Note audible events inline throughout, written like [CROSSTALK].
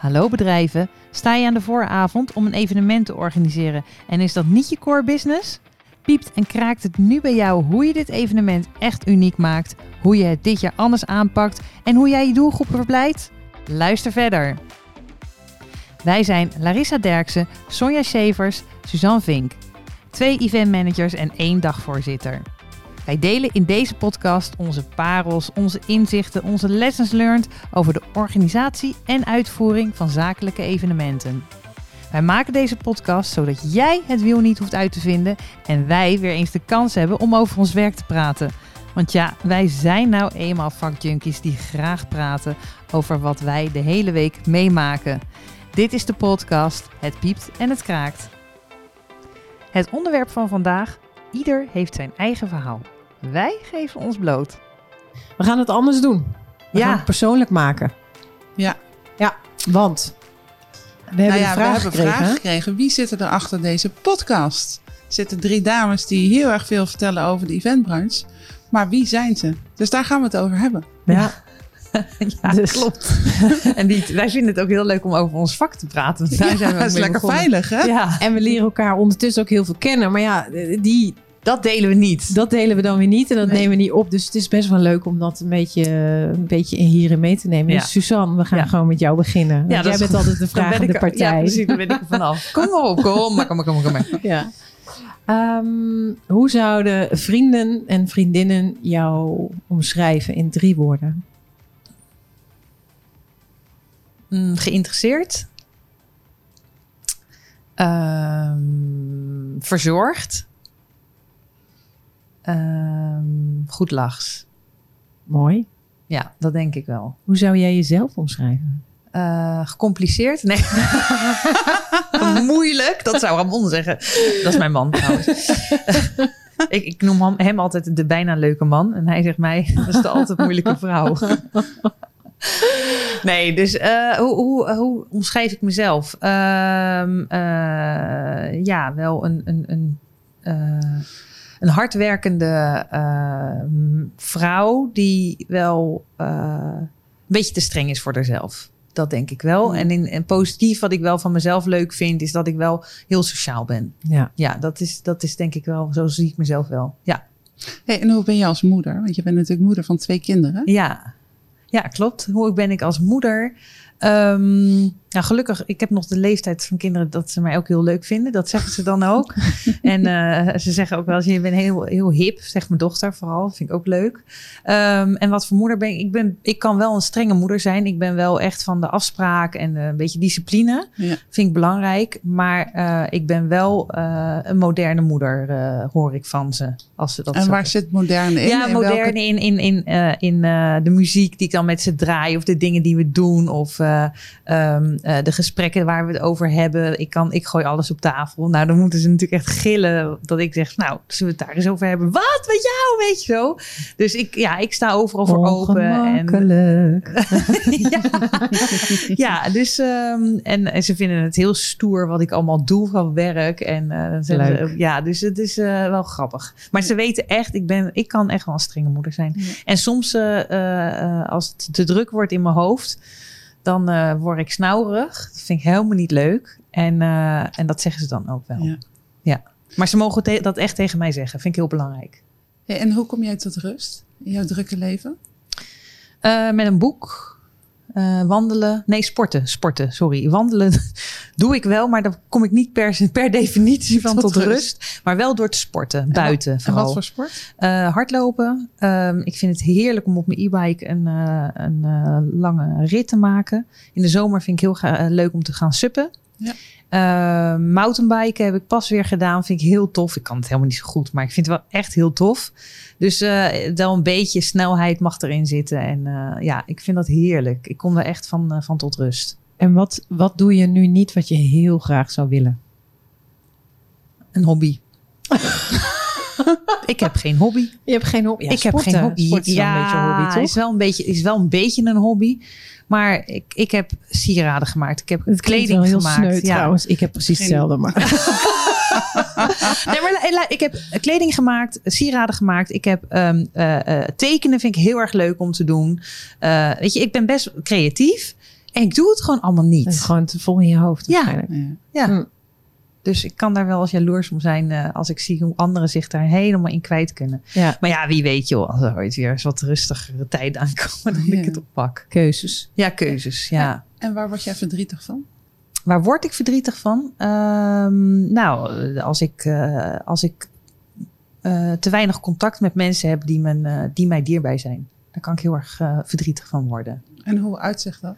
Hallo bedrijven, sta je aan de vooravond om een evenement te organiseren en is dat niet je core business? Piept en kraakt het nu bij jou hoe je dit evenement echt uniek maakt, hoe je het dit jaar anders aanpakt en hoe jij je doelgroepen verblijdt? Luister verder. Wij zijn Larissa Derksen, Sonja Schevers, Suzanne Vink. Twee eventmanagers en één dagvoorzitter. Wij delen in deze podcast onze parels, onze inzichten, onze lessons learned over de organisatie en uitvoering van zakelijke evenementen. Wij maken deze podcast zodat jij het wiel niet hoeft uit te vinden en wij weer eens de kans hebben om over ons werk te praten. Want ja, wij zijn nou eenmaal vakjunkies die graag praten over wat wij de hele week meemaken. Dit is de podcast Het piept en het kraakt. Het onderwerp van vandaag: ieder heeft zijn eigen verhaal. Wij geven ons bloot. We gaan het anders doen. We Ja. gaan het persoonlijk maken. Ja. Ja, want we hebben nou een vraag we hebben gekregen. vraag gekregen. Wie zitten er achter deze podcast? Er zitten drie dames die heel erg veel vertellen over de eventbranche. Maar wie zijn ze? Dus daar gaan we het over hebben. Ja, [LAUGHS] Ja, Dus- klopt. [LAUGHS] en die, wij vinden het ook heel leuk om over ons vak te praten. Want daar Ja, zijn we dat is lekker begonnen. veilig, hè? Ja, en we leren elkaar ondertussen ook heel veel kennen. Maar ja, die, dat delen we niet. dat delen we dan weer niet en dat Nee. nemen we niet op. Dus het is best wel leuk om dat een beetje, een beetje in hierin mee te nemen. Ja. Dus Suzanne, we gaan Ja. gewoon met jou beginnen. Jij bent altijd de vragende ik- partij. Ja, precies, daar ben ik er vanaf. [LAUGHS] Kom maar op, kom maar, kom maar, kom maar. Kom maar. Ja. Ehm, hoe zouden vrienden en vriendinnen jou omschrijven in drie woorden? Mm, geïnteresseerd. Ehm, verzorgd. Ehm, goed lachs. Mooi. Ja, dat denk ik wel. Hoe zou jij jezelf omschrijven? Eh, gecompliceerd? Nee. [LAUGHS] Moeilijk, dat zou Ramon zeggen. Dat is mijn man trouwens. [LAUGHS] ik, ik noem hem, hem altijd de bijna leuke man. En hij zegt mij, dat is de altijd moeilijke vrouw. [LAUGHS] nee, dus eh, hoe, hoe, hoe omschrijf ik mezelf? Ehm, eh, ja, wel een... een, een eh, een hardwerkende vrouw die wel een beetje te streng is voor haarzelf. Dat denk ik wel. Mm. En, in, en positief wat ik wel van mezelf leuk vind, is dat ik wel heel sociaal ben. Ja. Ja, dat is, dat is denk ik wel, zo zie ik mezelf wel. Ja, Hey, en hoe ben je als moeder? Want je bent natuurlijk moeder van twee kinderen. ja. Ja klopt. Hoe ben ik als moeder? Ehm, nou, gelukkig, ik heb nog de leeftijd van kinderen dat ze mij ook heel leuk vinden. Dat zeggen ze dan ook. [LAUGHS] en eh, ze zeggen ook wel eens, je bent heel, heel hip, zegt mijn dochter vooral. Dat vind ik ook leuk. Ehm, en wat voor moeder ben ik? ik? Ben, ik kan wel een strenge moeder zijn. Ik ben wel echt van de afspraak en eh, een beetje discipline. Ja. Vind ik belangrijk. Maar eh, ik ben wel een moderne moeder, hoor ik van ze. Als ze dat En waar zit moderne in? ja, In moderne welke- in, in, in, in de muziek die ik dan met ze draai. Of de dingen die we doen. Of eh, ehm, eh, de gesprekken waar we het over hebben. Ik, kan, ik gooi alles op tafel. Nou, dan moeten ze natuurlijk echt gillen. Dat ik zeg, nou, zullen we het daar eens over hebben? Wat? Met jou? Weet je zo. Dus ik, ja, ik sta overal voor open. En, [LAUGHS] ja. ja, dus ehm, en, en ze vinden het heel stoer wat ik allemaal doe van werk. En eh, Leuk. ja, dus het is wel grappig. Maar ze weten echt, ik, ben, ik kan echt wel een strenge moeder zijn. Ja. En soms, als het te druk wordt in mijn hoofd, dan eh, word ik snauwerig. Dat vind ik helemaal niet leuk. En, eh, en dat zeggen ze dan ook wel. Ja. Ja. Maar ze mogen dat echt tegen mij zeggen. Vind ik heel belangrijk. En hoe kom jij tot rust in jouw drukke leven? Eh, met een boek. Eh, wandelen. Nee, sporten. Sporten, sorry. Wandelen [LAUGHS] doe ik wel, maar daar kom ik niet per, per [LAUGHS] definitie van tot, Tot rust. rust. Maar wel door te sporten, buiten En vooral. wat voor sport? Eh, hardlopen. Ehm, ik vind het heerlijk om op mijn e-bike een, eh, een lange rit te maken. In de zomer vind ik heel ga- leuk om te gaan suppen. Ja. Eh, mountainbiken heb ik pas weer gedaan. Vind ik heel tof. Ik kan het helemaal niet zo goed, maar ik vind het wel echt heel tof. Dus eh wel een beetje snelheid mag erin zitten. En eh, ja, ik vind dat heerlijk. Ik kom er echt van, van tot rust. En wat, wat doe je nu niet wat je heel graag zou willen? Een hobby. [LAUGHS] ik heb geen hobby. Je hebt geen hobby. ik heb geen hobby. Sport is wel een beetje een hobby, toch? Is wel een beetje, is wel een beetje een hobby. Maar ik, ik heb sieraden gemaakt. Ik heb Het klinkt kleding wel heel gemaakt. sneu ja. trouwens. Ik heb precies Geen- hetzelfde. Maar [LAUGHS] Nee, maar ik heb kleding gemaakt, sieraden gemaakt. Ik heb ehm, eh, eh, tekenen vind ik heel erg leuk om te doen. Eh, weet je, ik ben best creatief. En ik doe het gewoon allemaal Het is niet. gewoon te vol in je hoofd Ja. waarschijnlijk. Ja. Ja. Hm. Dus ik kan daar wel eens jaloers om zijn eh, als ik zie hoe anderen zich daar helemaal in kwijt kunnen. Ja. Maar ja, wie weet joh, als er ooit weer eens wat rustigere tijden aankomen, dan Ja. ik het oppak. Keuzes. Ja, keuzes, ja. En waar word jij verdrietig van? Waar word ik verdrietig van? Ehm, nou, als ik, eh, als ik eh, te weinig contact met mensen heb die, men, die mij dierbij zijn. Daar kan ik heel erg verdrietig van worden. En hoe uitzicht dat?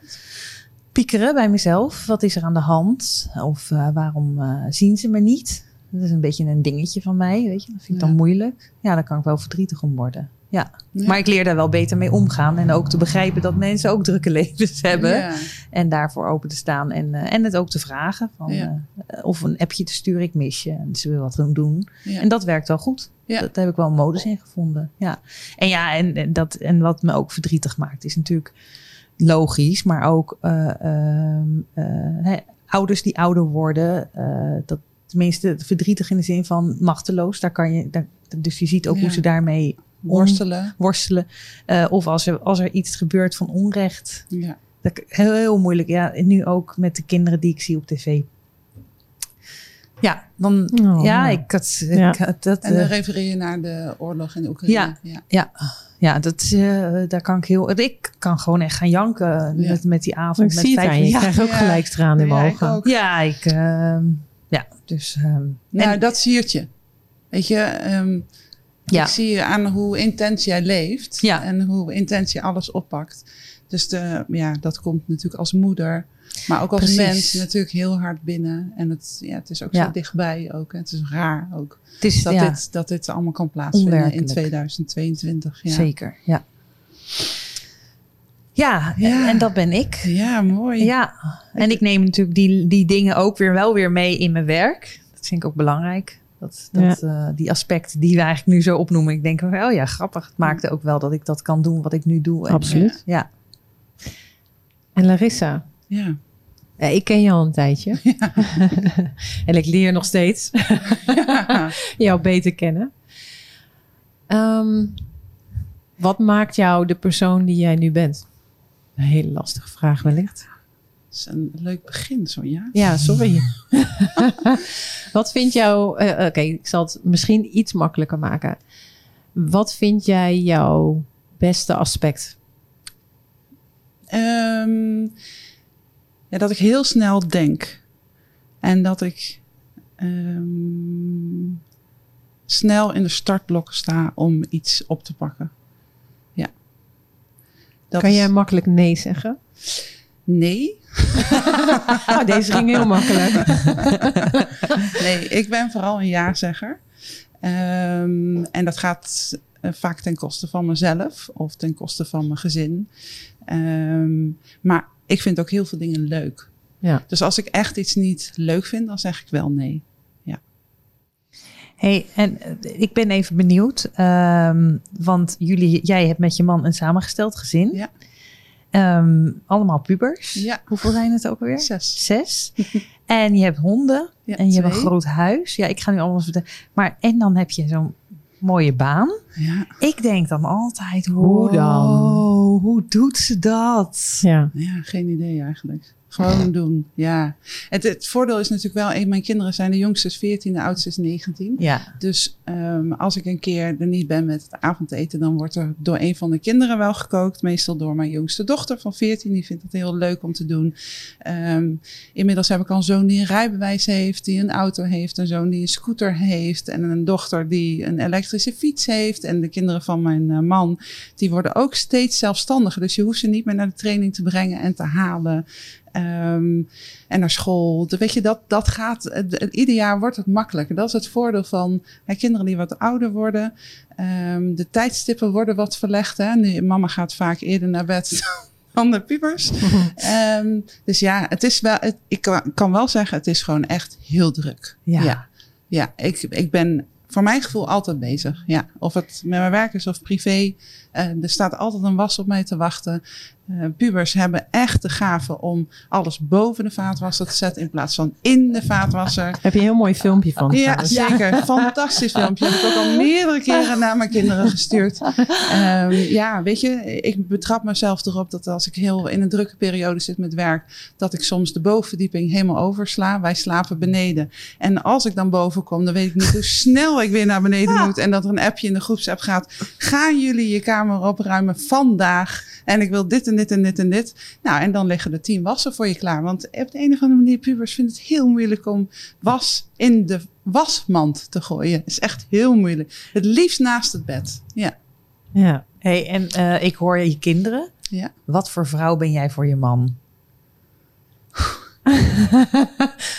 Piekeren bij mezelf. Wat is er aan de hand? Of eh, waarom eh, zien ze me niet? Dat is een beetje een dingetje van mij, weet je. Dat vind ik Ja. dan moeilijk. Ja, daar kan ik wel verdrietig om worden. Ja. Ja. Maar ik leer daar wel beter mee omgaan. En ook te begrijpen dat mensen ook drukke [LAUGHS] levens hebben. Ja. En daarvoor open te staan en, eh, en het ook te vragen. Van, of een appje te sturen, ik mis je. En ze wil wat gaan doen. Ja. En dat werkt wel goed. Dat, daar heb ik wel een modus in gevonden. Ja. En ja, en, en dat, en wat me ook verdrietig maakt, is natuurlijk logisch. Maar ook eh, ehm, eh, hè, ouders die ouder worden. eh, dat, tenminste, verdrietig in de zin van machteloos. Daar kan je, daar, dus je ziet ook Ja. hoe ze daarmee om- Worstelen. worstelen. Of als er, als er iets gebeurt van onrecht. Ja. Dat, heel, heel moeilijk. Ja, en nu ook met de kinderen die ik zie op tv. Ja, dan. Oh, ja, ik had. Ja. Ik had dat, En dan eh, refereer je naar de oorlog in Oekraïne. Ja. ja. ja, ja, dat, eh, daar kan ik heel. Ik kan gewoon echt gaan janken Ja. met, met die avond. Ik met zie het vijf- aan je. Ja, krijgt ook Ja. gelijk tranen in mijn ogen. ja, ik. ehm, ja, dus. ehm, Nou, en- dat siert je. Weet je, ehm, Ja. ik zie je aan hoe intens jij leeft. Ja. En hoe intens je alles oppakt. Dus de, ja, dat komt natuurlijk als moeder. Maar ook als Precies. mens natuurlijk heel hard binnen. En het, ja, het is ook Ja. zo dichtbij ook. En het is raar ook. het is Dat, ja, dit, dat dit allemaal kan plaatsvinden in Onwerkelijk. 2022. Ja, zeker. Ja. Ja, Ja. En, dat ben ik. ja mooi. Ja, en ik neem natuurlijk die, die dingen ook weer wel weer mee in mijn werk. Dat vind ik ook belangrijk. Dat, dat, eh, die aspecten die we eigenlijk nu zo opnoemen. Ik denk, van, oh ja, grappig. Het maakte ook wel dat ik dat kan doen wat ik nu doe. En, Absoluut. Ja, En Larissa, Ja. ja, ik ken je al een tijdje. [LAUGHS] [LAUGHS] en ik leer nog steeds [LAUGHS] Ja. jou beter kennen. Ehm, wat maakt jou de persoon die jij nu bent? Een hele lastige vraag wellicht. Dat is een leuk begin, Sonja. Ja, sorry. Wat vind jou... eh, Oké, ik zal het misschien iets makkelijker maken. Wat vind jij jouw beste aspect? Ehm, ja, dat ik heel snel denk. En dat ik ehm, snel in de startblokken sta om iets op te pakken. Ja. Dat kan jij makkelijk nee zeggen? Nee. [LAUGHS] Oh, deze ging heel makkelijk. [LAUGHS] nee, ik ben vooral een ja-zegger. Ehm, en dat gaat eh, vaak ten koste van mezelf of ten koste van mijn gezin. Ehm, maar ik vind ook heel veel dingen leuk. Ja. Dus als ik echt iets niet leuk vind, dan zeg ik wel nee. Hey, en eh, ik ben even benieuwd. ehm, want jullie, jij hebt met je man een samengesteld gezin. Ja. Ehm, allemaal pubers. Ja. Hoeveel zijn het ook weer? Zes. Zes. [LAUGHS] en je hebt honden. Ja, en je hebt een groot huis. Ja, ik ga nu allemaal vertellen. Maar en dan heb je zo'n mooie baan. Ja, Ik denk dan altijd, Hoe dan? hoe doet ze dat? Ja. ja, geen idee eigenlijk. Gewoon doen, ja. Het, het voordeel is natuurlijk wel, een, mijn kinderen zijn de jongste is 14, de oudste is 19. Ja, Dus ehm, als ik een keer er niet ben met het avondeten, dan wordt er door een van de kinderen wel gekookt. Meestal door mijn jongste dochter van 14. Die vindt het heel leuk om te doen. Ehm, inmiddels heb ik al een zoon die een rijbewijs heeft, die een auto heeft. Een zoon die een scooter heeft. En een dochter die een elektrische fiets heeft. En de kinderen van mijn eh, man, die worden ook steeds zelfstandiger. Dus je hoeft ze niet meer naar de training te brengen en te halen. Ehm, en naar school. De- Weet je, dat, dat gaat. het- Ieder jaar wordt het makkelijker. Dat is het voordeel van hè, kinderen die wat ouder worden. Ehm, de tijdstippen worden wat verlegd. Hè. Nu, mama gaat vaak eerder naar bed [LAUGHS] dan de pubers. [LAUGHS] Ehm, dus ja, het is wel. Het, ik kan, kan wel zeggen, het is gewoon echt heel druk. ja. Ja, ja ik, ik ben voor mijn gevoel altijd bezig. Ja, of het met mijn werk is of privé. Eh, er staat altijd een was op mij te wachten. eh, pubers hebben echt de gave om alles boven de vaatwasser te zetten in plaats van in de vaatwasser. Heb je een heel mooi filmpje van. Ja, zeker. [LAUGHS] Fantastisch filmpje. Heb ik ook al meerdere keren naar mijn kinderen gestuurd. Ehm, ja, weet je, ik betrap mezelf erop dat als ik heel in een drukke periode zit met werk, dat ik soms de bovenverdieping helemaal oversla. Wij slapen beneden. En als ik dan boven kom, dan weet ik niet hoe snel ik weer naar beneden moet. En dat er een appje in de groepsapp gaat. Gaan jullie je kamer opruimen vandaag? En ik wil dit en dit en dit en dit. Nou, en dan liggen er tien wassen voor je klaar. Want op de een of andere manier, pubers vinden het heel moeilijk om was in de wasmand te gooien. is echt heel moeilijk. Het liefst naast het bed. Ja. Ja. Hey, en eh, ik hoor je kinderen. Ja. Wat voor vrouw ben jij voor je man? [LAUGHS] [LAUGHS]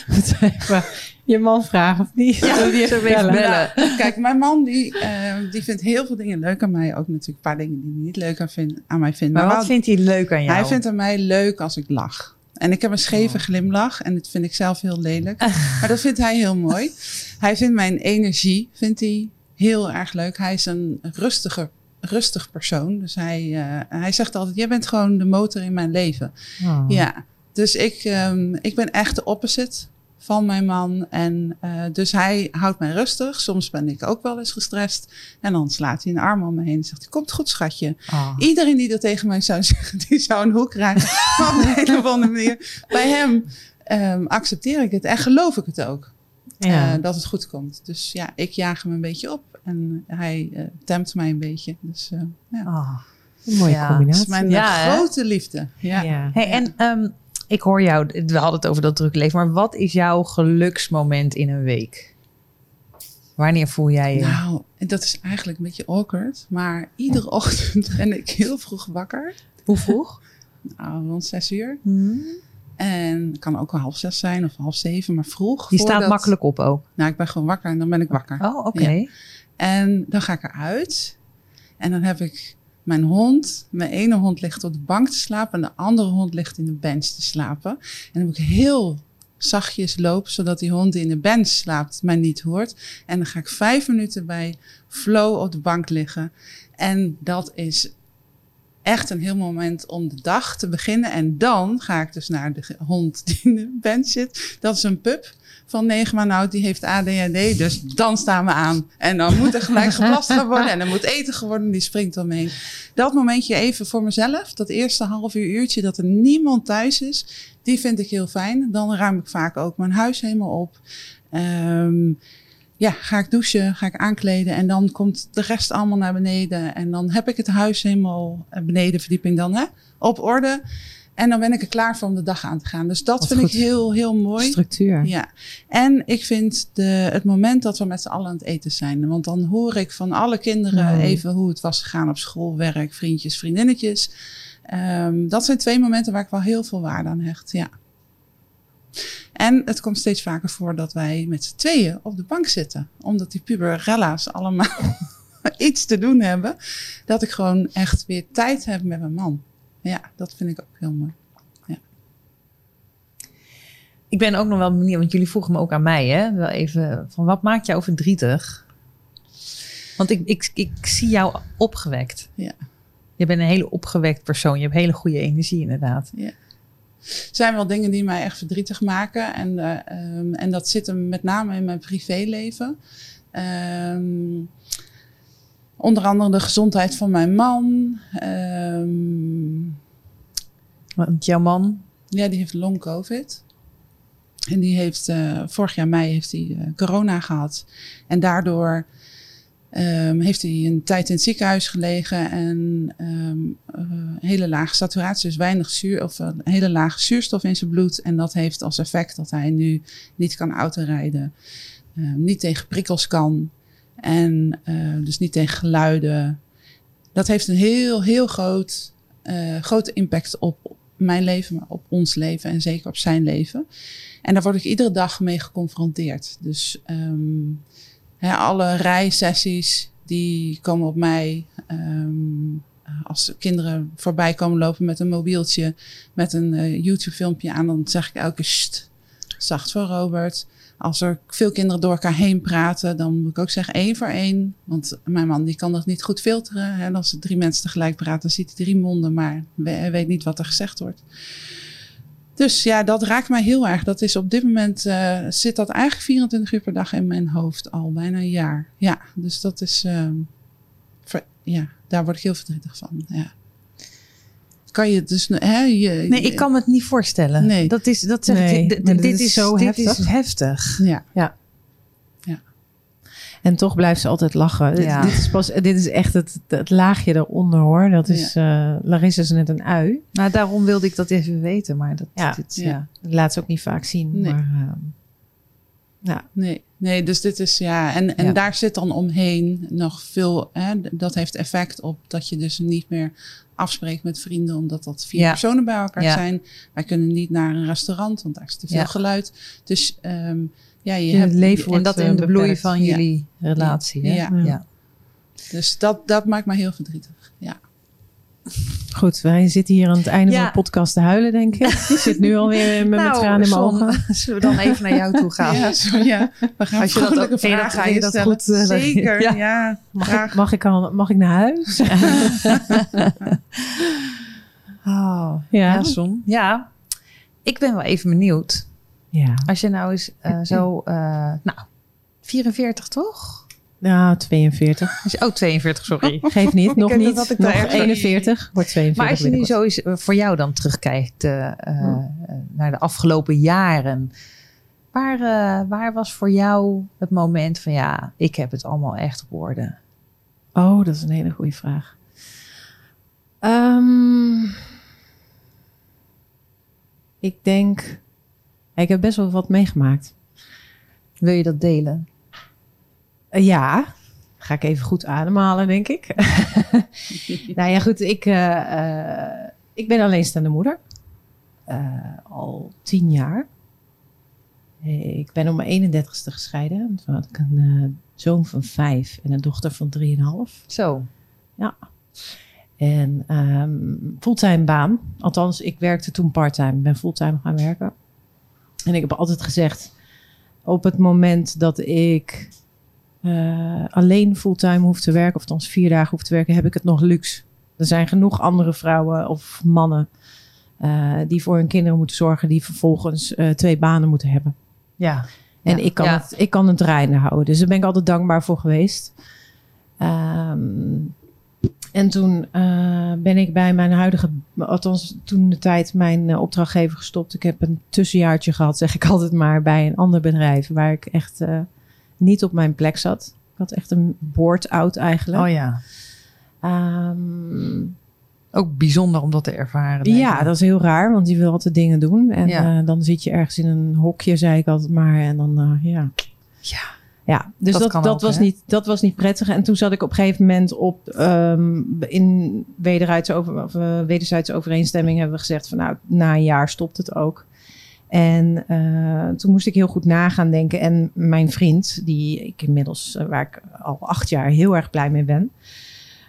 Even je man vragen of niet? Ja, [LAUGHS] Wil die even bellen? bellen? Kijk, mijn man die, eh, die vindt heel veel dingen leuk aan mij. Ook natuurlijk een paar dingen die hij niet leuk aan, vind, aan mij vindt. Maar wat wel- vindt hij leuk aan jou? hij vindt aan mij leuk als ik lach. En ik heb een scheve glimlach en dat vind ik zelf heel lelijk. [LAUGHS] maar dat vindt hij heel mooi. Hij vindt mijn energie vindt hij heel erg leuk. Hij is een rustige, rustig persoon. Dus hij, eh, hij zegt altijd, jij bent gewoon de motor in mijn leven. Oh. Ja, dus ik, ehm, ik ben echt de opposite van mijn man. En eh, dus hij houdt mij rustig. Soms ben ik ook wel eens gestrest. En dan slaat hij een arm om me heen en zegt hij, komt goed schatje. Oh. Iedereen die dat tegen mij zou [LAUGHS] zeggen, die zou een hoek krijgen. Maar [LAUGHS] op een of andere manier. Bij hem ehm, accepteer ik het en geloof ik het ook. Ja. eh, dat het goed komt. Dus ja, ik jaag hem een beetje op. En hij eh tempt mij een beetje. Dus eh ja, Oh. Een mooie Ja. dat combinatie. is mijn Ja, hè? grote liefde. Ja. Ja. Hey, en ehm, ik hoor jou, we hadden het over dat druk leven, maar wat is jouw geluksmoment in een week? Wanneer voel jij je? Nou, en dat is eigenlijk een beetje awkward. Maar iedere ochtend ben ik heel vroeg wakker. Hoe vroeg? [LAUGHS] Nou, rond zes uur. Hmm. En het kan ook wel half zes zijn of half zeven, maar vroeg. Je staat makkelijk op ook. Nou, ik ben gewoon wakker en dan ben ik wakker. Oh, oké. En dan ga ik eruit. En dan heb ik mijn hond. Mijn ene hond ligt op de bank te slapen. En de andere hond ligt in de bench te slapen. En dan moet ik heel zachtjes lopen. Zodat die hond die in de bench slaapt mij niet hoort. En dan ga ik vijf minuten bij Flo op de bank liggen. En dat is echt een heel moment om de dag te beginnen. En dan ga ik dus naar de hond die in de bench zit. Dat is een pup van negen maanden oud, die heeft ADHD. Dus dan staan we aan. En dan moet er gelijk [LAUGHS] geplast gaan worden. En er moet eten geworden, die springt omheen. Dat momentje even voor mezelf, dat eerste half uur, uurtje dat er niemand thuis is, die vind ik heel fijn. Dan ruim ik vaak ook mijn huis helemaal op. Ehm, ja, ga ik douchen, ga ik aankleden en dan komt de rest allemaal naar beneden. En dan heb ik het huis helemaal, eh, benedenverdieping dan, hè, op orde. En dan ben ik er klaar voor om de dag aan te gaan. Dus dat vind goed. ik heel, heel mooi. Structuur. Ja, en ik vind de, het moment dat we met z'n allen aan het eten zijn. Want dan hoor ik van alle kinderen Mm. even hoe het was gegaan op school, werk, vriendjes, vriendinnetjes. Ehm, dat zijn twee momenten waar ik wel heel veel waarde aan hecht. Ja. En het komt steeds vaker voor dat wij met z'n tweeën op de bank zitten. Omdat die puberella's allemaal [LAUGHS] iets te doen hebben. Dat ik gewoon echt weer tijd heb met mijn man. Ja, dat vind ik ook heel mooi. Ik ben ook nog wel benieuwd, want jullie vroegen me ook aan mij, hè? Wel even van wat maakt jou verdrietig? Want ik, ik, ik zie jou opgewekt. Ja. Je bent een hele opgewekt persoon. Je hebt hele goede energie, inderdaad. Er zijn wel dingen die mij echt verdrietig maken. En, eh, ehm, en dat zit hem met name in mijn privéleven. Ehm, onder andere de gezondheid van mijn man. Ehm, Want jouw man, ja, die heeft long covid. En die heeft eh, vorig jaar mei heeft hij eh, corona gehad. En daardoor ehm, heeft hij een tijd in het ziekenhuis gelegen en ehm, eh, hele lage saturatie, dus weinig zuur of een hele lage zuurstof in zijn bloed. En dat heeft als effect dat hij nu niet kan autorijden, niet tegen prikkels kan en eh, dus niet tegen geluiden. Dat heeft een heel, heel groot, eh, grote impact op mijn leven, maar op ons leven en zeker op zijn leven. En daar word ik iedere dag mee geconfronteerd. Dus ehm, hè, alle rijsessies die komen op mij. Ehm, als kinderen voorbij komen lopen met een mobieltje, met een eh, YouTube-filmpje aan, dan zeg ik elke keer "Sst, zacht voor Robert. Als er veel kinderen door elkaar heen praten, dan moet ik ook zeggen één voor één. Want mijn man die kan dat niet goed filteren. Hè. Als er drie mensen tegelijk praten, dan ziet hij drie monden, maar weet niet wat er gezegd wordt. Dus ja, dat raakt mij heel erg. Dat is op dit moment uh, zit dat eigenlijk 24 uur per dag in mijn hoofd al bijna een jaar. Ja, dus dat is. Ver, ja, daar word ik heel verdrietig van. Ja. Kan je dus. Hè, je, nee, ik kan me het niet voorstellen. Nee. Dat is, dat zeg nee, ik, dit, dit is zo dit heftig. Is heftig. Ja. ja. En toch blijft ze altijd lachen. Ja. Dit, dit, is pas, dit is echt het, het laagje eronder hoor. Dat is, ja. uh, Larissa is net een ui. Nou, daarom wilde ik dat even weten. Maar dat, ja, dit, ja. laat ze ook niet vaak zien. Nee. Maar, uh, ja. nee. nee, dus dit is ja. En, en daar zit dan omheen nog veel. Hè, dat heeft effect op dat je dus niet meer afspreekt met vrienden, omdat dat vier personen bij elkaar zijn. Wij kunnen niet naar een restaurant, want daar is te veel geluid. Dus um, ja, je, hebt leven en dat in de bloei van jullie relatie. Hè? Ja. Dus dat, dat maakt me heel verdrietig. Ja. Goed, wij zitten hier aan het einde van de podcast te huilen, denk ik. Ik zit nu alweer met nou, mijn tranen in mijn ogen. [LAUGHS] Zullen we dan even naar jou toe gaan? Ja, sorry, ja. We gaan Als je dat ook vragen ga je dat goed uh, Zeker, ja. ja. Mag, ik, mag, ik al, mag ik naar huis? [LAUGHS] [LAUGHS] oh, ja. Ja, ja, ik ben wel even benieuwd. Ja. Als je nou eens uh, zo, uh, nou, 44 toch? Nou, 42. Oh, 42, sorry. [LAUGHS] Geef niet, nog niet. Dat ik nog 41, wordt 42. Maar als je nu zo eens voor jou dan terugkijkt uh, hm. naar de afgelopen jaren. Waar, waar was voor jou het moment van ja, ik heb het allemaal echt op orde? Oh, dat is een hele goede vraag. Um, ik denk ik heb best wel wat meegemaakt. Wil je dat delen? Uh, ja, ga ik even goed ademhalen, denk ik. [LAUGHS] nou ja, goed, ik, uh, uh, ik ben alleenstaande moeder. al tien jaar. Ik ben op mijn 31ste gescheiden. Toen had ik een zoon van vijf en een dochter van drieënhalf. Zo. Ja. En um, fulltime baan. Althans, ik werkte toen parttime. Ik ben fulltime gaan werken. En ik heb altijd gezegd, op het moment dat ik uh, alleen fulltime hoef te werken, of althans vier dagen hoef te werken, heb ik het nog luxe. Er zijn genoeg andere vrouwen of mannen uh, die voor hun kinderen moeten zorgen, die vervolgens uh, twee banen moeten hebben. Ja. En ja, ik, kan ja. het, ik kan het draaiende houden. Dus daar ben ik altijd dankbaar voor geweest. Um, en toen uh, ben ik bij mijn huidige, althans toen de tijd, mijn uh, opdrachtgever gestopt. Ik heb een tussenjaartje gehad, zeg ik [LAUGHS] altijd maar, bij een ander bedrijf waar ik echt uh, niet op mijn plek zat. Ik had echt een board-out eigenlijk. Oh ja. Um, Ook bijzonder om dat te ervaren. Ja, dat is heel raar, want je wil altijd dingen doen. En ja. dan zit je ergens in een hokje, zei ik altijd maar. En dan, ja. Ja. Ja, dus dat, dat, dat ook, was niet, dat was niet prettig. En toen zat ik op een gegeven moment op um, in wederzijdse, over, of, uh, wederzijdse overeenstemming hebben we gezegd van nou, na een jaar stopt het ook. En uh, toen moest ik heel goed nagaan denken. En mijn vriend, die ik inmiddels, uh, waar ik al acht jaar heel erg blij mee ben,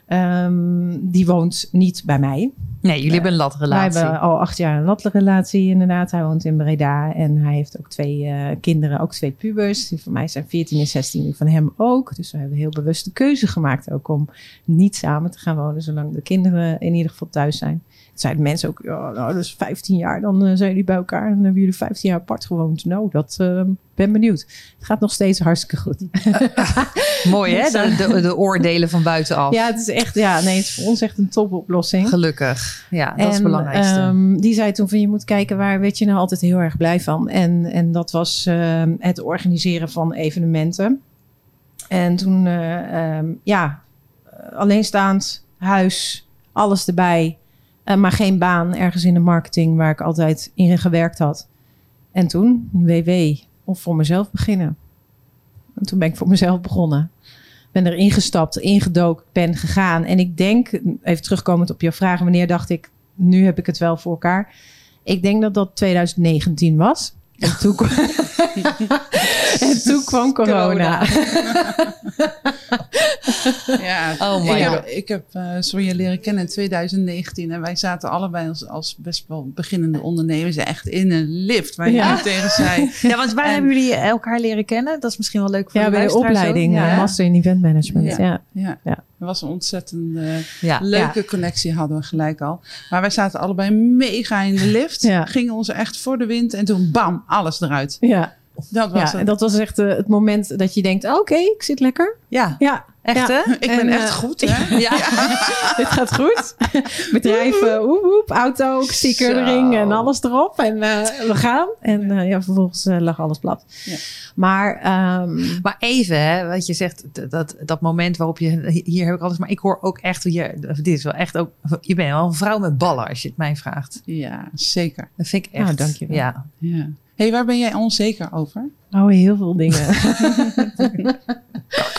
um, die woont niet bij mij. Nee, jullie uh, hebben een latrelatie. Wij hebben al acht jaar een latrelatie inderdaad. Hij woont in Breda en hij heeft ook twee kinderen, ook twee pubers. Die van mij zijn 14 en 16, die van hem ook. Dus we hebben heel bewust de keuze gemaakt ook om niet samen te gaan wonen, zolang de kinderen in ieder geval thuis zijn. Zeiden mensen ook, ja, nou, dat is 15 jaar, dan uh, zijn jullie bij elkaar. Dan hebben jullie 15 jaar apart gewoond. Nou, dat uh, ben benieuwd. Het gaat nog steeds hartstikke goed. [LAUGHS] Mooi hè, de, de, de, oordelen van buitenaf. Ja, het is echt, ja, nee, het is voor ons echt een topoplossing. Gelukkig, ja, dat en, is het belangrijkste. Um, die zei toen van, je moet kijken, waar werd je nou altijd heel erg blij van? En, en dat was uh, het organiseren van evenementen. En toen, um, ja, alleenstaand, huis, alles erbij. Uh, maar geen baan ergens in de marketing waar ik altijd in gewerkt had. En toen, WW, of voor mezelf beginnen. En toen ben ik voor mezelf begonnen. Ben er ingestapt, ingedoken, ben gegaan. En ik denk, even terugkomend op jouw vraag, wanneer dacht ik, nu heb ik het wel voor elkaar. Ik denk dat dat 2019 was. En toen, kwam- [LAUGHS] en toen kwam corona. Ja, Oh my ik heb, God. ik heb eh, Sonja leren kennen in 2019 en wij zaten allebei als, als best wel beginnende ondernemers echt in een lift. Waar je Ja. nu tegen zei, [LAUGHS] Ja, want waar En- hebben jullie elkaar leren kennen? Dat is misschien wel leuk voor Ja, de bij de ook. opleiding Ja. eh, Master in Event Management. Ja. Ja. ja, Er was een ontzettend Ja. leuke connectie hadden we gelijk al. Maar wij zaten allebei mega in de lift, [LAUGHS] Ja. gingen ons echt voor de wind en toen bam, alles eruit. Ja. Dat was Ja, het. en dat was echt eh, het moment dat je denkt, oh, oké, ik zit lekker. Ja, Ja, echt Ja. hè? [LAUGHS] ik ben en, echt eh, goed, [LAUGHS] hè? Ja. [LAUGHS] dit gaat goed. Bedrijf, eh, woep, woep, auto, sticker en alles erop. En eh, we gaan. En eh, ja, vervolgens lag alles plat. Ja. Maar ehm, Maar even, hè, wat je zegt, dat, dat moment waarop je, hier heb ik alles, maar ik hoor ook echt, je, dit is wel echt ook, je bent wel een vrouw met ballen als je het mij vraagt. Ja, zeker. Dat vind ik echt. Nou, dank je wel. Ja. Ja. Hey, waar ben jij onzeker over? oh, heel veel dingen. [LAUGHS]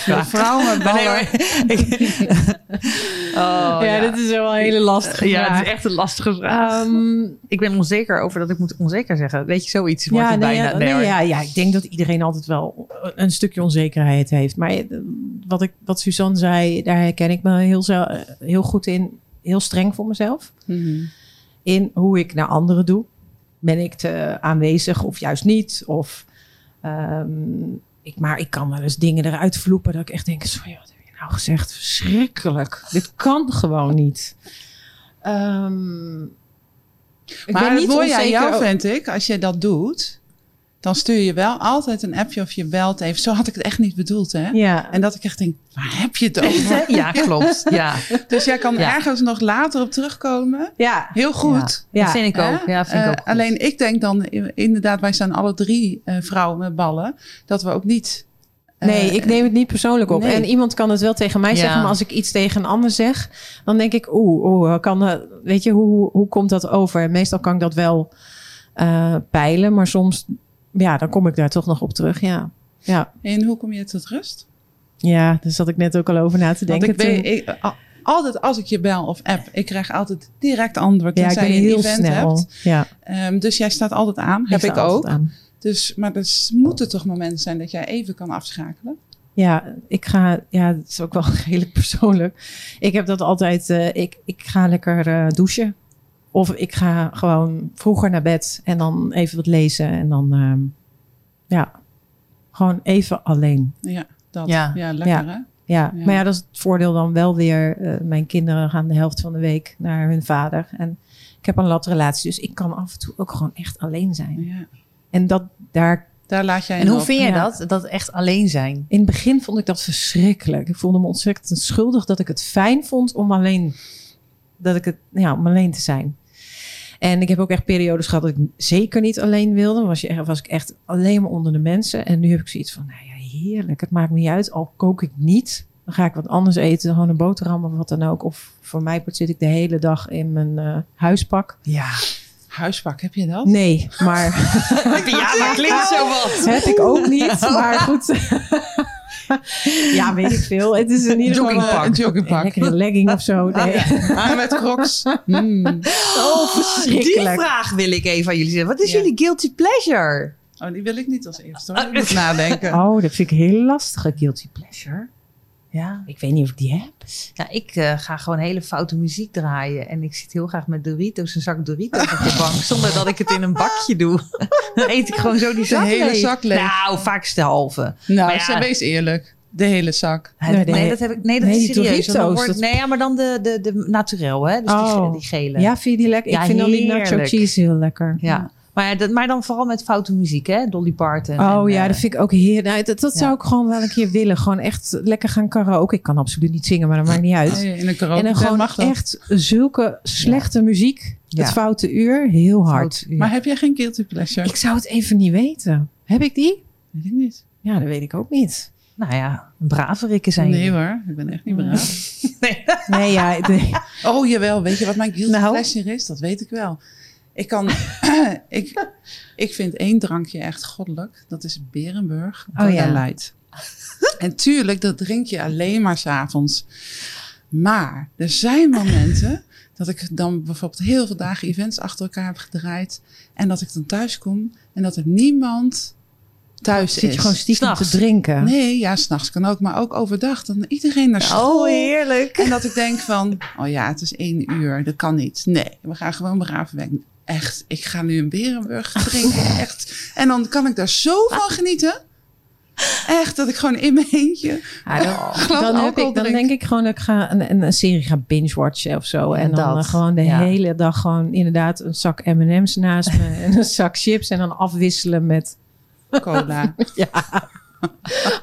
Ja. Vrouwen met ballen. Nee, maar- ik- [LAUGHS] oh, ja, dit is wel een hele lastige ja, vraag. het is echt een lastige vraag. Ehm, ik ben onzeker over dat ik moet onzeker zeggen. Weet je, zoiets wordt ja, nee, bijna. ja, Nee, ja, ja, ik denk dat iedereen altijd wel een stukje onzekerheid heeft. Maar eh, wat, ik, wat Suzanne zei, daar herken ik me heel, zo- eh, heel goed in. Heel streng voor mezelf. Mhm. in hoe ik naar anderen doe. Ben ik te aanwezig of juist niet? Of, ehm, ik, maar ik kan wel eens dingen eruit vloepen dat ik echt denk, sorry, wat heb je nou gezegd? Verschrikkelijk. Dit kan gewoon niet. Ik Maar het mooie aan jou vind ik, als je dat doet, dan stuur je wel altijd een appje of je belt even. Zo had ik het echt niet bedoeld, hè? Ja, En dat ik echt denk, waar heb je het over? [LAUGHS] Ja, klopt. Ja, [LAUGHS] Dus jij kan Ja. ergens nog later op terugkomen. ja, Heel goed. ja. dat vind ik ook. Ja, vind ik Eh, ook goed. alleen ik denk dan, i- inderdaad, wij zijn alle drie eh, vrouwen met ballen, dat we ook niet... eh, Nee, ik neem het niet persoonlijk op. nee. En iemand kan het wel tegen mij Ja. zeggen, maar als ik iets tegen een ander zeg, dan denk ik, oeh, oeh kan, weet je, hoe, hoe, hoe komt dat over? En meestal kan ik dat wel eh, peilen, maar soms, ja, dan kom ik daar toch nog op terug. Ja, ja, En hoe kom je tot rust? ja daar zat ik net ook al over na te Want denken. ik toen. ik, al- altijd als ik je bel of app, ik krijg altijd direct antwoord. ja, ik ben je heel event snel. hebt. Ja, Ehm, dus jij staat altijd aan, heb ik ook. aan. Dus, maar er moeten toch momenten zijn dat jij even kan afschakelen? Ja, ik ga, ja, het is ook wel [LAUGHS] redelijk persoonlijk. Ik heb dat altijd, eh, ik, ik ga lekker eh, douchen. Of ik ga gewoon vroeger naar bed en dan even wat lezen. En dan, ehm, ja, gewoon even alleen. Ja, dat. Ja. Ja, lekker hè? Ja, Ja. maar ja, dat is het voordeel dan wel weer. eh, mijn kinderen gaan de helft van de week naar hun vader. En ik heb een lat relatie, dus ik kan af en toe ook gewoon echt alleen zijn. Ja. En dat daar Daar laat jij En hoe op. vind je Ja. dat? Dat echt alleen zijn? In het begin vond ik dat verschrikkelijk. Ik voelde me ontzettend schuldig dat ik het fijn vond om alleen, dat ik het, ja, om alleen te zijn. En ik heb ook echt periodes gehad dat ik zeker niet alleen wilde. Dan was, je, echt- was ik echt alleen maar onder de mensen. En nu heb ik zoiets van, nou ja, heerlijk. Het maakt me niet uit. Al kook ik niet, dan ga ik wat anders eten. Gewoon een boterham of wat dan ook. Of voor mij zit ik de hele dag in mijn eh, huispak. Ja. Huispak, heb je dat? Nee, maar [LAUGHS] Ja, maar klinkt zo wat. heb ik ook niet. Maar goed. [LAUGHS] ja, weet ik veel. Het is in ieder geval Joggingpak. eh, Een joggingpak. Een legging of zo. Nee. Ah, met crocs. [LAUGHS] Mm. Oh, Die verschrikkelijk. vraag wil ik even aan jullie zeggen. Wat is Ja. jullie guilty pleasure? Oh, die wil ik niet als eerste hoor. Ik moet nadenken. Oh, dat vind ik heel lastige guilty pleasure. Ja. Ik weet niet of ik die heb. Ja, ik eh, ga gewoon hele foute muziek draaien. En ik zit heel graag met Doritos, een zak Doritos op de bank. [LAUGHS] Zonder dat ik het in een bakje doe. [LAUGHS] Dan eet ik gewoon zo die De zak hele leeg. zak leeg. Nou, vaak is de halve. Nou, ja. wees eerlijk. De hele zak. Nee, Nee, nee, nee. dat heb ik. Nee, dat Nee, is die serieus. Dan Doritos, wordt- dat- nee, ja, maar dan de, de, de naturel, hè? Dus die, Oh. ge- die gele. Ja, vind je die lekker? Ja, ik vind dan die nacho cheese heel lekker. Ja. Maar, dat, maar dan vooral met foute muziek, hè? Dolly Parton. Oh en, ja, eh, dat vind ik ook heerlijk. Nou, dat dat ja. zou ik gewoon wel een keer willen. Gewoon echt lekker gaan karaoke. Ik kan absoluut niet zingen, maar dat maakt niet uit. Nee, in een en karaoke dan gewoon mag dat. echt zulke slechte muziek. Ja. Het foute uur, heel hard. Maar heb jij geen guilty pleasure? Ik zou het even niet weten. Heb ik die? Weet ik niet. Ja, dat weet ik ook niet. Nou ja, een braverikken zijn Nee jullie. hoor, ik ben echt niet braaf. [LAUGHS] Nee. Nee, ja, nee. Oh jawel, weet je wat mijn guilty Nou? pleasure is? Dat weet ik wel. Ik kan, [CLEARS THROAT] ik, ik vind één drankje echt goddelijk. Dat is Berenburg Oh, ja. Light. En tuurlijk, dat drink je alleen maar s'avonds. Maar er zijn momenten Dat ik dan bijvoorbeeld heel veel dagen events achter elkaar heb gedraaid. En dat ik dan thuis kom en dat er niemand thuis Zit je is. gewoon stiekem te drinken? Nee, ja, s'nachts kan ook, maar ook overdag. Dan iedereen naar school. Oh, heerlijk. En dat ik denk van, oh ja, het is één uur, dat kan niet. Nee, we gaan gewoon begraven weg. Echt, ik ga nu een berenburg drinken, [LAUGHS] echt. En dan kan ik daar zo van genieten. Echt, dat ik gewoon in mijn eentje... Ja, dan, [LAUGHS] Glas dan, heb alcohol ik, dan denk ik gewoon dat ik ga een, een, een serie ga binge-watchen of zo. En dan dat. eh, gewoon de Ja. hele dag gewoon inderdaad een zak M&M's naast me. [LAUGHS] en een zak chips. En dan afwisselen met... Cola. Ja.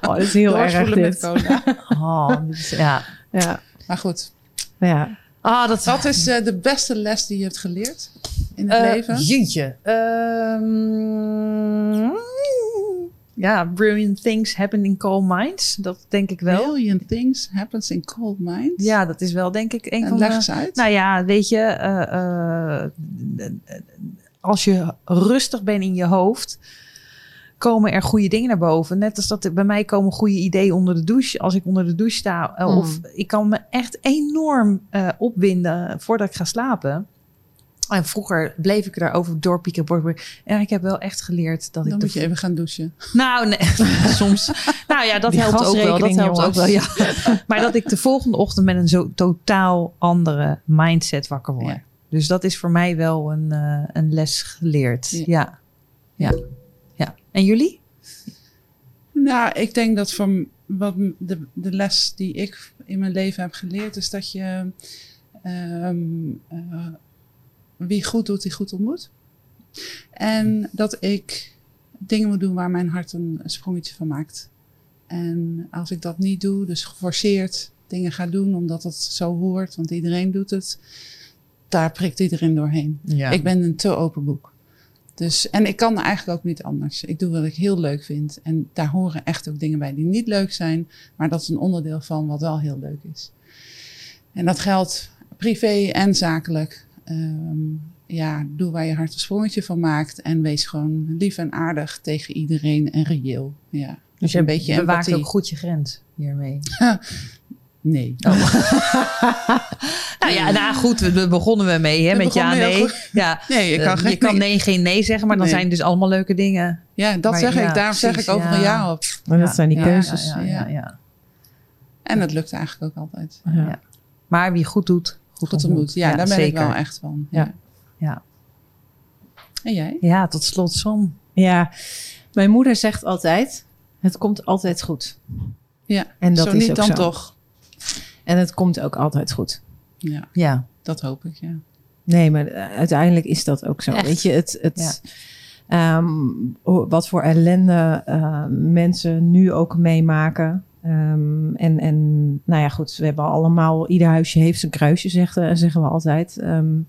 Oh, dat is heel erg Doorspoelen met dit. cola. Oh, dit ja. Ja. Maar goed, ja. Ah, dat wat is eh, de beste les die je hebt geleerd in het Eh, leven? Jeetje. Ehm, ja, brilliant things happen in calm minds. Dat denk ik wel. Million things happens in cold minds. Ja, dat is wel denk ik een en van leg de... uit. Nou ja, weet je, eh, eh, als je rustig bent in je hoofd, komen er goede dingen naar boven. Net als dat bij mij komen goede ideeën onder de douche. Als ik onder de douche sta, Mm. of ik kan me echt enorm opwinden voordat ik ga slapen. En vroeger bleef ik daarover doorpieken. En ik heb wel echt geleerd dat ik... dan moet je even gaan douchen. nou, nee, [LAUGHS] soms. Nou ja, dat Die helpt ook wel. Dat helpt ook wel, ja. [LAUGHS] Maar dat ik de volgende ochtend met een zo totaal andere mindset wakker word. Ja. Dus dat is voor mij wel een, eh, een les geleerd. Ja. Ja. ja. ja. En jullie? Nou, ik denk dat van wat de, de les die ik in mijn leven heb geleerd, is dat je ehm, eh, wie goed doet, die goed ontmoet. En dat ik dingen moet doen waar mijn hart een, een sprongetje van maakt. En als ik dat niet doe, dus geforceerd dingen ga doen omdat het zo hoort, want iedereen doet het, daar prikt iedereen doorheen. Ja. Ik ben een te open boek. Dus, en ik kan eigenlijk ook niet anders. Ik doe wat ik heel leuk vind. En daar horen echt ook dingen bij die niet leuk zijn. Maar dat is een onderdeel van wat wel heel leuk is. En dat geldt privé en zakelijk. Ehm, ja, doe waar je hart een sprongetje van maakt. En wees gewoon lief en aardig tegen iedereen en reëel. Ja. dus een beetje bewaakt empathie. ook goed je grens hiermee. [LAUGHS] Nee. [LAUGHS] Nou ja, nou goed, we, we begonnen we mee hè, We met ja, nee. Ja, [LAUGHS] Nee, je eh, kan, je kan nee. geen nee zeggen, maar dan Nee. zijn dus allemaal leuke dingen. Ja, dat Maar zeg ja, ik. Daarom zeg ik overal ja. ja op. Maar dat Ja, zijn die ja, keuzes. Ja, ja, ja, ja. En dat lukt eigenlijk ook altijd. Ja. Maar wie goed doet, goed, Goed ontmoet. Ja, daar ben ik wel echt van. Ja. Ja. En jij? Ja, tot slot som. Ja, mijn moeder zegt altijd: het komt altijd goed. Ja. En dat Zo is niet dan zo. toch. En het komt ook altijd goed. Ja, Ja. dat hoop ik, ja. Nee, maar eh, uiteindelijk is dat ook zo. Echt? Weet je, het, het, ehm, wat voor ellende eh, mensen nu ook meemaken. Ehm, en, en nou ja, goed, we hebben allemaal, ieder huisje heeft zijn kruisje, zeggen, zeggen we altijd. Ehm,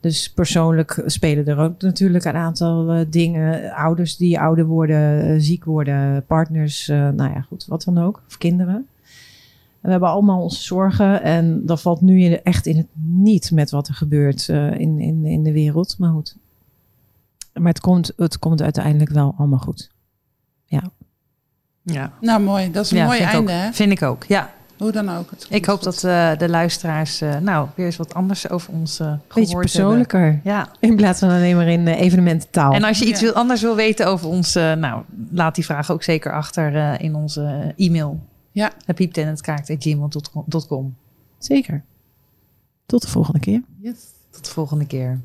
dus persoonlijk spelen er ook natuurlijk een aantal eh, dingen. Ouders die ouder worden, eh, ziek worden, partners, eh, nou ja, goed, wat dan ook. Of kinderen. We hebben allemaal onze zorgen en dat valt nu echt in het niet met wat er gebeurt eh, in, in, in de wereld. Maar goed. Maar het komt, het komt uiteindelijk wel allemaal goed. Ja, Nou, mooi. Dat is een ja mooi einde, ook, hè? vind ik ook. Ja, Hoe dan ook. Het ik hoop goed. dat eh, de luisteraars nou nou weer eens wat anders over ons eh gehoord Beetje hebben. persoonlijker. Ja, In plaats van alleen maar in eh, evenemententaal. en als je iets Ja. wil, anders wil weten over ons, eh, nou, laat die vraag ook zeker achter eh, in onze e-mail. Ja. pieptenetkaart.gmail.com Zeker. Tot de volgende keer. Yes. Tot de volgende keer.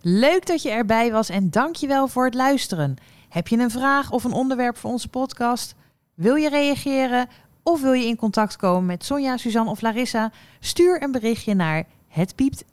Leuk dat je erbij was en dankjewel voor het luisteren. Heb je een vraag of een onderwerp voor onze podcast? Wil je reageren of wil je in contact komen met Sonja, Suzanne of Larissa? Stuur een berichtje naar het piept.